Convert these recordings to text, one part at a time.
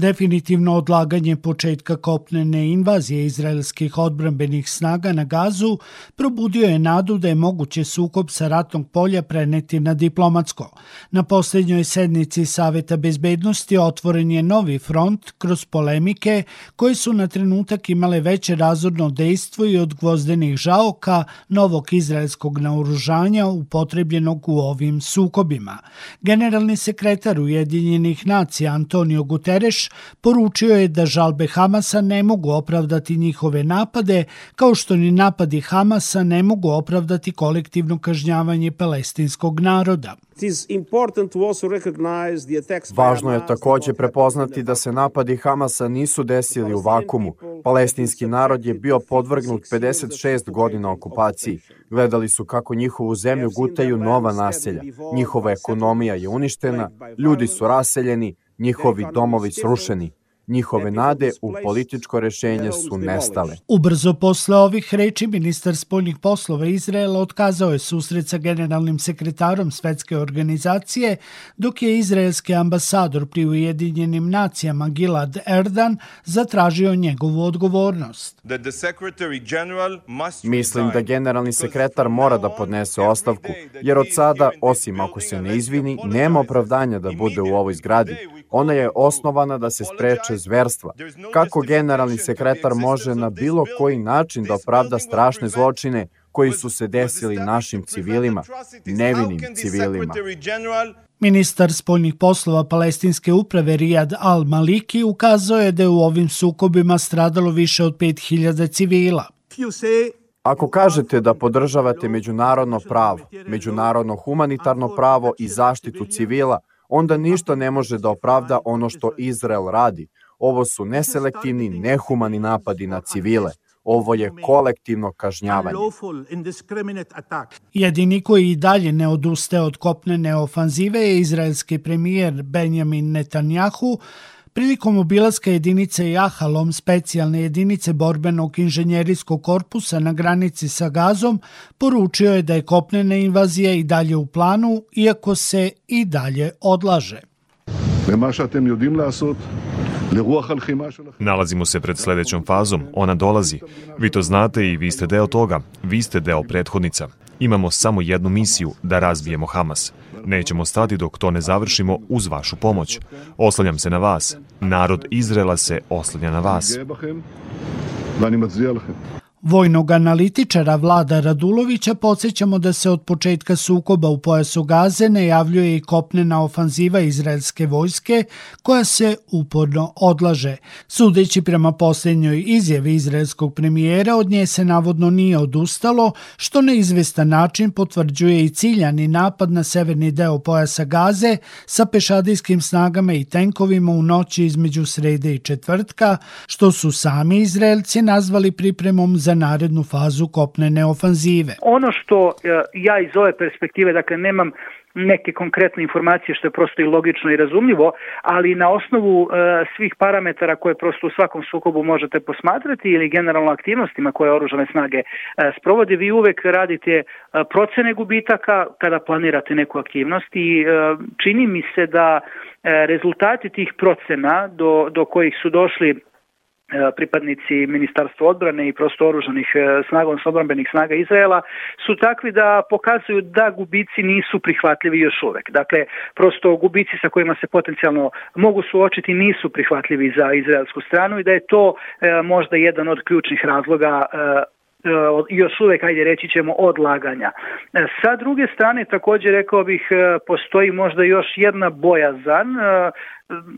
Definitivno odlaganje početka kopnene invazije izraelskih odbrambenih snaga na gazu probudio je nadu da je moguće sukob sa ratnog polja preneti na diplomatsko. Na poslednjoj sednici Saveta bezbednosti otvoren je novi front kroz polemike koje su na trenutak imale veće razorno dejstvo i od gvozdenih žaoka novog izraelskog naoružanja upotrebljenog u ovim sukobima. Generalni sekretar Ujedinjenih nacija Antonio Guterres poručio je da žalbe Hamasa ne mogu opravdati njihove napade, kao što ni napadi Hamasa ne mogu opravdati kolektivno kažnjavanje palestinskog naroda. Važno je takođe prepoznati da se napadi Hamasa nisu desili u vakumu. Palestinski narod je bio podvrgnut 56 godina okupaciji. Gledali su kako njihovu zemlju gutaju nova naselja. Njihova ekonomija je uništena, ljudi su raseljeni, njihovi domovi srušeni njihove nade u političko rešenje su nestale. Ubrzo posle ovih reči ministar spoljnih poslova Izraela otkazao je susret sa generalnim sekretarom svetske organizacije, dok je izraelski ambasador pri Ujedinjenim nacijama Gilad Erdan zatražio njegovu odgovornost. Mislim da generalni sekretar mora da podnese ostavku, jer od sada, osim ako se ne izvini, nema opravdanja da bude u ovoj zgradi. Ona je osnovana da se spreče zverstva. Kako generalni sekretar može na bilo koji način da opravda strašne zločine koji su se desili našim civilima, nevinim civilima? Ministar spoljnih poslova palestinske uprave Rijad Al-Maliki ukazao je da je u ovim sukobima stradalo više od 5000 civila. Ako kažete da podržavate međunarodno pravo, međunarodno humanitarno pravo i zaštitu civila, onda ništa ne može da opravda ono što Izrael radi. Ovo su neselektivni, nehumani napadi na civile. Ovo je kolektivno kažnjavanje. Jedini koji i dalje ne odustaje od kopnene ofanzive je izraelski premijer Benjamin Netanjahu, Prilikom obilaska jedinice Jahalom, specijalne jedinice borbenog inženjerijskog korpusa na granici sa Gazom, poručio je da je kopnena invazija i dalje u planu, iako se i dalje odlaže. Nalazimo se pred sledećom fazom, ona dolazi. Vi to znate i vi ste deo toga, vi ste deo prethodnica. Imamo samo jednu misiju, da razbijemo Hamas. Nećemo stati dok to ne završimo uz vašu pomoć. Oslanjam se na vas. Narod Izrela se oslanja na vas. Vojnog analitičara Vlada Radulovića podsjećamo da se od početka sukoba u pojasu Gaze najavljuje i kopnena ofanziva izraelske vojske koja se uporno odlaže. Sudeći prema posljednjoj izjavi izraelskog premijera od nje se navodno nije odustalo, što na izvestan način potvrđuje i ciljani napad na severni deo pojasa Gaze sa pešadijskim snagama i tenkovima u noći između srede i četvrtka, što su sami Izraelci nazvali pripremom za za narednu fazu kopnene ofanzive. Ono što e, ja iz ove perspektive, dakle nemam neke konkretne informacije što je prosto i logično i razumljivo, ali na osnovu e, svih parametara koje prosto u svakom sukobu možete posmatrati ili generalno aktivnostima koje oružane snage e, sprovode, vi uvek radite e, procene gubitaka kada planirate neku aktivnost i e, čini mi se da e, rezultati tih procena do, do kojih su došli pripadnici Ministarstva odbrane i prosto oružanih e, snaga, odnosno odbranbenih snaga Izraela, su takvi da pokazuju da gubici nisu prihvatljivi još uvek. Dakle, prosto gubici sa kojima se potencijalno mogu suočiti nisu prihvatljivi za izraelsku stranu i da je to e, možda jedan od ključnih razloga još uvek, ajde reći ćemo, odlaganja. Sa druge strane, takođe rekao bih, postoji možda još jedna bojazan,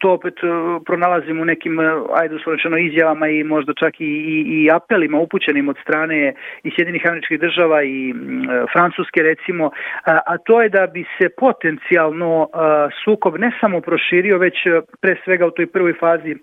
to opet e, pronalazim u nekim, e, ajde uslovečeno, izjavama i možda čak i, i, i apelima upućenim od strane i Sjedinih američkih država i e, Francuske recimo, a, to je da bi se potencijalno sukob ne samo proširio, već pre svega u toj prvoj fazi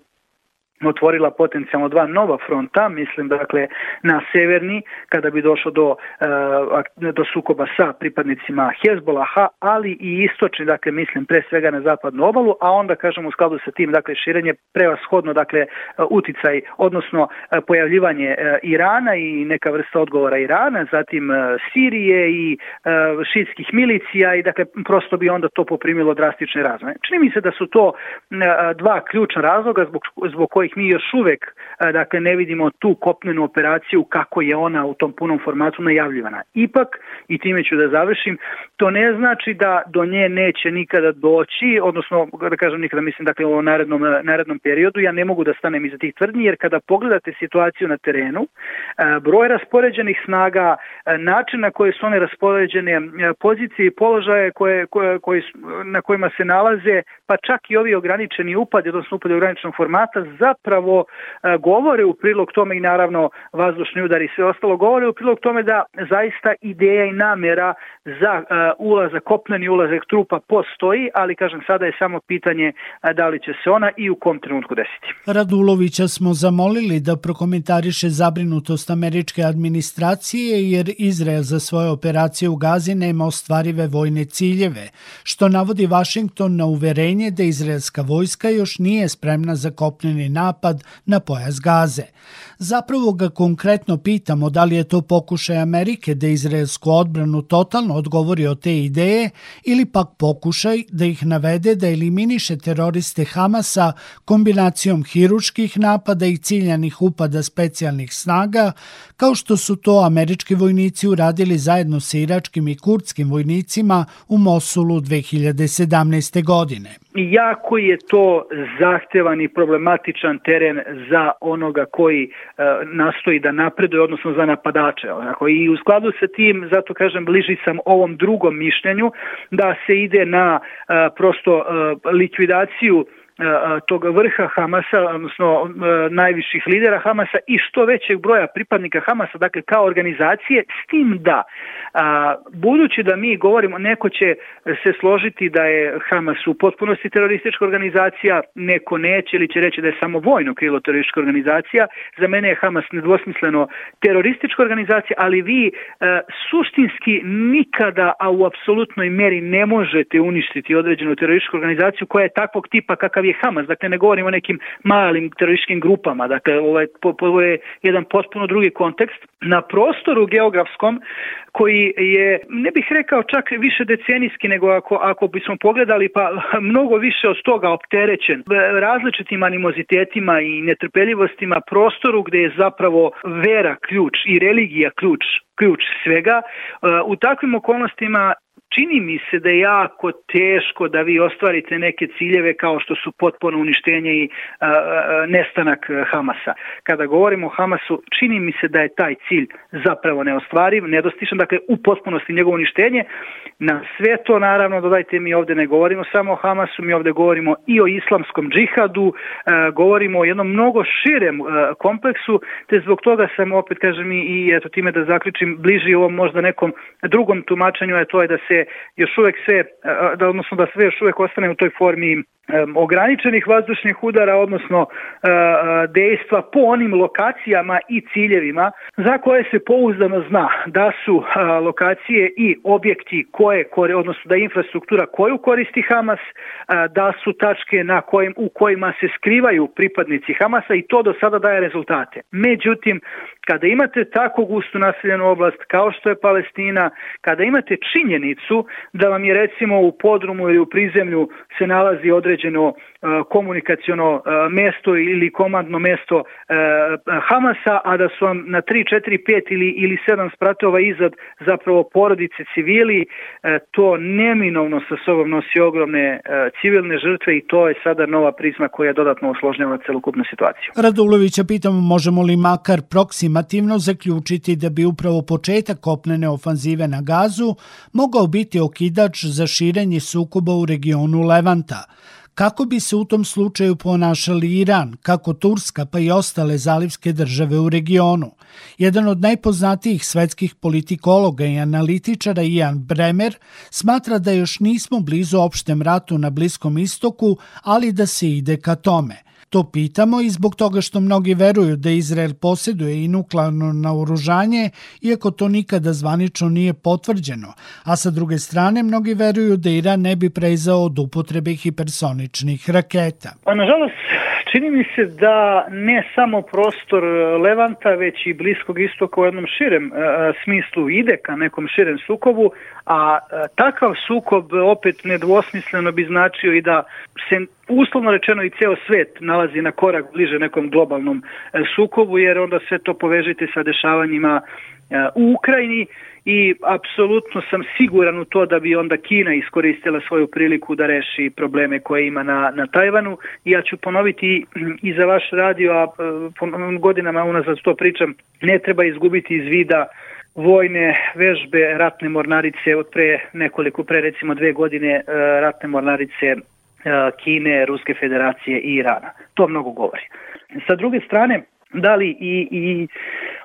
otvorila potencijalno dva nova fronta, mislim dakle na severni kada bi došlo do, e, do sukoba sa pripadnicima Hezbolaha, ali i istočni, dakle mislim pre svega na zapadnu obalu, a onda kažemo u skladu sa tim dakle širenje prevashodno dakle uticaj, odnosno e, pojavljivanje e, Irana i neka vrsta odgovora Irana, zatim Sirije i šitskih milicija i dakle prosto bi onda to poprimilo drastične razvoje. Čini mi se da su to dva ključna razloga zbog, zbog kojih mi još uvek e, dakle, ne vidimo tu kopnenu operaciju kako je ona u tom punom formatu najavljivana. Ipak, i time ću da završim, to ne znači da do nje neće nikada doći, odnosno da kažem nikada mislim dakle u narednom, narednom periodu, ja ne mogu da stanem iza tih tvrdnji jer kada pogledate situaciju na terenu, e, broj raspoređenih snaga, e, način na koje su one raspoređene, pozicije i položaje koje, koje, koje, na kojima se nalaze, pa čak i ovi ograničeni upadi, odnosno upadi ograničenog formata, zapravo e, govore u prilog tome i naravno vazdušni udar i sve ostalo, govore u prilog tome da zaista ideja i namera za e, ulazak, kopneni ulazak trupa postoji, ali kažem sada je samo pitanje e, da li će se ona i u kom trenutku desiti. Radulovića smo zamolili da prokomentariše zabrinutost američke administracije jer Izrael za svoje operacije u Gazi nema ostvarive vojne ciljeve, što navodi Vašington na uverenje da izraelska vojska još nije spremna za kopneni napad na pojas Gaze. Zapravo ga konkretno pitamo da li je to pokušaj Amerike da izraelsku odbranu totalno odgovori o te ideje ili pak pokušaj da ih navede da eliminiše teroriste Hamasa kombinacijom hiruških napada i ciljanih upada specijalnih snaga, kao što su to američki vojnici uradili zajedno sa iračkim i kurdskim vojnicima u Mosulu 2017. godine. Jako je to zahtevan i problematičan teren za onoga koji e, nastoji da napreduje, odnosno za napadače. Onako. I u skladu sa tim, zato kažem, bliži sam ovom drugom mišljenju, da se ide na e, prosto e, likvidaciju tog vrha Hamasa, odnosno najviših lidera Hamasa i što većeg broja pripadnika Hamasa, dakle kao organizacije, s tim da, budući da mi govorimo, neko će se složiti da je Hamas u potpunosti teroristička organizacija, neko neće ili će reći da je samo vojno krilo teroristička organizacija, za mene je Hamas nedvosmisleno teroristička organizacija, ali vi suštinski nikada, a u apsolutnoj meri ne možete uništiti određenu terorističku organizaciju koja je takvog tipa kakav je Hamas, dakle ne govorimo o nekim malim terorističkim grupama, dakle ovaj, ovo je jedan potpuno drugi kontekst. Na prostoru geografskom koji je, ne bih rekao čak više decenijski nego ako, ako bismo pogledali pa mnogo više od toga opterećen različitim animozitetima i netrpeljivostima prostoru gde je zapravo vera ključ i religija ključ ključ svega. U takvim okolnostima čini mi se da je jako teško da vi ostvarite neke ciljeve kao što su potpuno uništenje i a, a, nestanak Hamasa. Kada govorimo o Hamasu, čini mi se da je taj cilj zapravo neostvariv, nedostičan, dakle u potpunosti njegovo uništenje. Na sve to, naravno, dodajte mi ovde ne govorimo samo o Hamasu, mi ovde govorimo i o islamskom džihadu, govorimo o jednom mnogo širem kompleksu, te zbog toga sam, opet kažem i eto time da zaključim, bliži ovom možda nekom drugom tumačenju, a to je da se još uvek sve, da, odnosno da sve još uvek ostane u toj formi ograničenih vazdušnih udara, odnosno dejstva po onim lokacijama i ciljevima za koje se pouzdano zna da su lokacije i objekti koje, odnosno da infrastruktura koju koristi Hamas, da su tačke na kojim, u kojima se skrivaju pripadnici Hamasa i to do sada daje rezultate. Međutim, kada imate tako gustu naseljenu oblast kao što je Palestina, kada imate činjenicu da vam je recimo u podrumu ili u prizemlju se nalazi određeno komunikaciono mesto ili komandno mesto Hamasa, a da su vam na 3, 4, 5 ili, ili 7 spratova izad zapravo porodice civili, to neminovno sa sobom nosi ogromne civilne žrtve i to je sada nova prizma koja dodatno osložnjava celokupnu situaciju. Radulovića pitamo možemo li makar proksimativno zaključiti da bi upravo početak kopnene ofanzive na gazu mogao biti okidač za širenje sukoba u regionu Levanta, kako bi se u tom slučaju ponašali Iran, kako Turska pa i ostale zalivske države u regionu. Jedan od najpoznatijih svetskih politikologa i analitičara Ian Bremer smatra da još nismo blizu opštem ratu na Bliskom istoku, ali da se ide ka tome. To pitamo i zbog toga što mnogi veruju da Izrael posjeduje i nuklearno naoružanje, iako to nikada zvanično nije potvrđeno, a sa druge strane mnogi veruju da Iran ne bi preizao od upotrebe hipersoničnih raketa. Pa nažalost, čini mi se da ne samo prostor Levanta, već i Bliskog istoka u jednom širem e, smislu ide ka nekom širem sukobu, a e, takav sukob opet nedvosmisleno bi značio i da se uslovno rečeno i ceo svet nalazi na korak bliže nekom globalnom e, sukobu, jer onda sve to povežite sa dešavanjima e, u Ukrajini i apsolutno sam siguran u to da bi onda Kina iskoristila svoju priliku da reši probleme koje ima na, na Tajvanu. Ja ću ponoviti i za vaš radio, a e, godinama unazad to pričam, ne treba izgubiti iz vida vojne vežbe ratne mornarice od pre nekoliko, pre recimo dve godine ratne mornarice E, Kine, Ruske federacije i Irana. To mnogo govori. Sa druge strane, da li i, i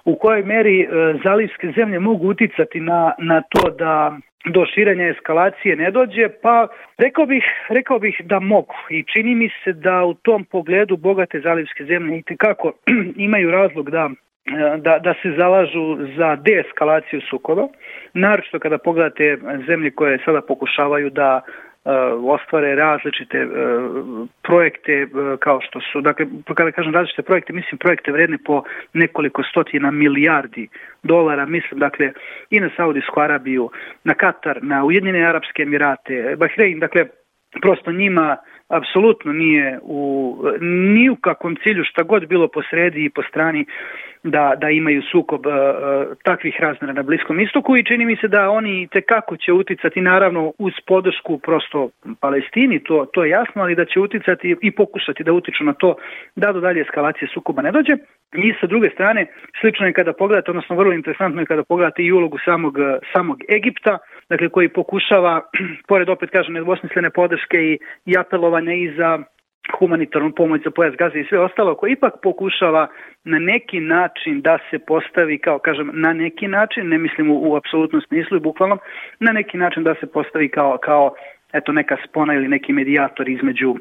u kojoj meri e, zalivske zemlje mogu uticati na, na to da do širenja eskalacije ne dođe, pa rekao bih, rekao bih da mogu. I čini mi se da u tom pogledu bogate zalivske zemlje i tekako imaju razlog da e, da, da se zalažu za deeskalaciju sukoba, naročito kada pogledate zemlje koje sada pokušavaju da ostvare različite uh, projekte uh, kao što su, dakle, kada kažem različite projekte, mislim projekte vredne po nekoliko stotina milijardi dolara, mislim, dakle, i na Saudijsku Arabiju, na Katar, na Ujedinjene Arapske Emirate, Bahrein, dakle, prosto njima apsolutno nije u, ni u kakvom cilju šta god bilo po sredi i po strani da, da imaju sukob uh, takvih razmera na Bliskom istoku i čini mi se da oni tekako će uticati naravno uz podršku prosto Palestini, to, to je jasno, ali da će uticati i pokušati da utiču na to da do dalje eskalacije sukoba ne dođe. I sa druge strane, slično je kada pogledate, odnosno vrlo interesantno je kada pogledate i ulogu samog, samog Egipta, dakle koji pokušava, pored opet kažem nedvosmislene podrške i, i apelovanja i za humanitarnu pomoć za pojas gaze i sve ostalo, koji ipak pokušava na neki način da se postavi, kao kažem, na neki način, ne mislim u, u apsolutnom smislu i bukvalno, na neki način da se postavi kao, kao eto neka spona ili neki medijator između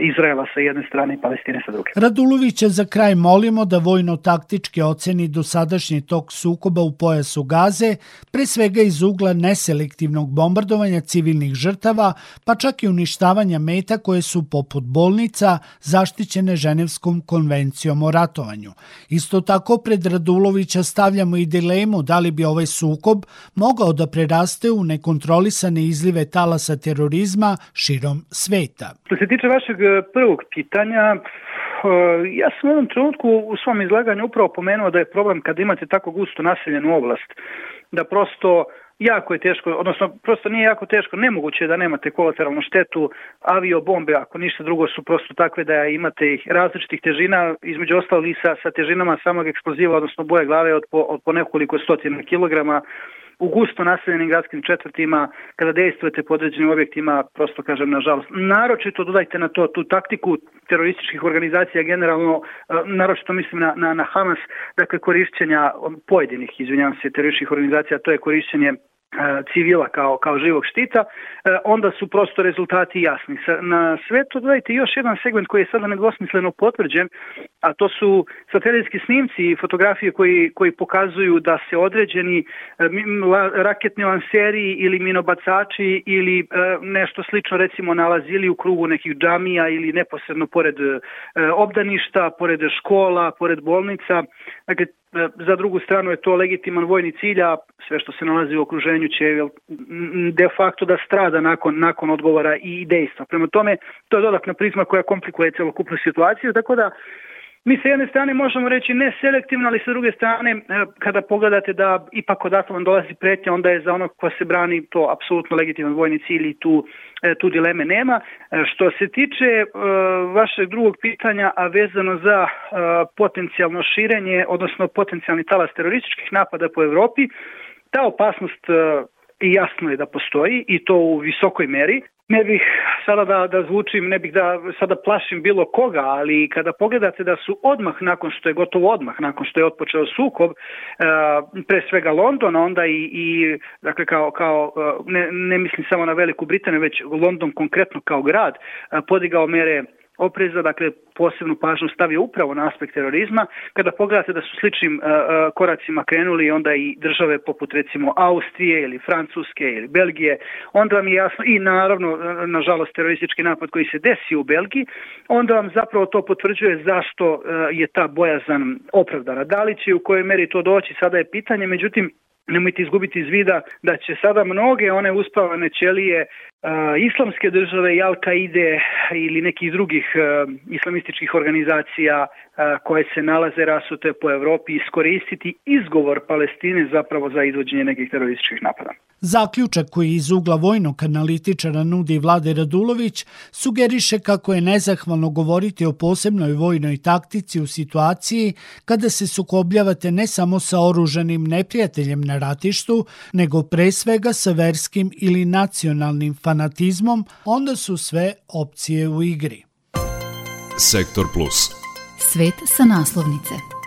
Izraela sa jedne strane i Palestine sa druge. Radulovića za kraj molimo da vojno-taktički oceni dosadašnji tok sukoba u pojasu Gaze, pre svega iz ugla neselektivnog bombardovanja civilnih žrtava, pa čak i uništavanja meta koje su poput bolnica zaštićene Ženevskom konvencijom o ratovanju. Isto tako pred Radulovića stavljamo i dilemu da li bi ovaj sukob mogao da preraste u nekontrolisane izlive talasa terorizma širom sveta. Što se tiče vašeg e, prvog pitanja, e, ja sam u jednom trenutku u svom izlaganju upravo pomenuo da je problem kada imate tako gusto naseljenu oblast, da prosto jako je teško, odnosno prosto nije jako teško, nemoguće je da nemate kolateralnu štetu, avio bombe, ako ništa drugo su prosto takve da imate ih različitih težina, između ostalog i sa, sa težinama samog eksploziva, odnosno boje glave od po, od po nekoliko stotina kilograma, u gusto naseljenim gradskim četvrtima, kada dejstvujete po određenim objektima, prosto kažem, nažalost. Naročito dodajte na to tu taktiku terorističkih organizacija, generalno, e, naročito mislim na, na, na Hamas, dakle korišćenja pojedinih, izvinjavam se, terorističkih organizacija, to je korišćenje civila kao, kao živog štita, onda su prosto rezultati jasni. Na svetu dodajte još jedan segment koji je sada nedvosmisleno potvrđen, a to su satelitski snimci i fotografije koji, koji pokazuju da se određeni raketni lanseri ili minobacači ili nešto slično recimo nalazili u krugu nekih džamija ili neposredno pored obdaništa, pored škola, pored bolnica. Dakle, za drugu stranu je to legitiman vojni cilj, a sve što se nalazi u okruženju će de facto da strada nakon, nakon odgovora i dejstva. Prema tome, to je dodatna prizma koja komplikuje celokupnu situaciju, tako da Mi sa jedne strane možemo reći ne selektivno, ali sa druge strane e, kada pogledate da ipak odatle vam dolazi pretnja, onda je za onog ko se brani to apsolutno legitiman vojni cilj i tu, e, tu dileme nema. E, što se tiče vašeg drugog pitanja, a vezano za potencijalno širenje, odnosno potencijalni talas terorističkih napada po Evropi, ta opasnost i jasno je da postoji i to u visokoj meri. Ne bih sada da, da zvučim, ne bih da sada plašim bilo koga, ali kada pogledate da su odmah nakon što je gotovo odmah nakon što je otpočeo sukob, uh, pre svega London, onda i, i dakle kao, kao ne, ne mislim samo na Veliku Britaniju, već London konkretno kao grad, podigao mere opreza, dakle posebnu pažnju stavio upravo na aspekt terorizma. Kada pogledate da su sličnim uh, koracima krenuli onda i države poput recimo Austrije ili Francuske ili Belgije, onda vam je jasno i naravno nažalost teroristički napad koji se desi u Belgiji, onda vam zapravo to potvrđuje zašto je ta bojazan opravdana. Da li će u kojoj meri to doći sada je pitanje, međutim Nemojte izgubiti iz vida da će sada mnoge one uspavane ćelije islamske države i Al-Qaide ili nekih drugih islamističkih organizacija koje se nalaze rasute po Evropi iskoristiti izgovor Palestine zapravo za izvođenje nekih terorističkih napada. Zaključak koji iz ugla vojnog analitičara nudi Vlade Radulović sugeriše kako je nezahvalno govoriti o posebnoj vojnoj taktici u situaciji kada se sukobljavate ne samo sa oružanim neprijateljem na ratištu, nego pre svega sa verskim ili nacionalnim fanatizmom, onda su sve opcije u igri. Sektor Plus. Svet sa naslovnice.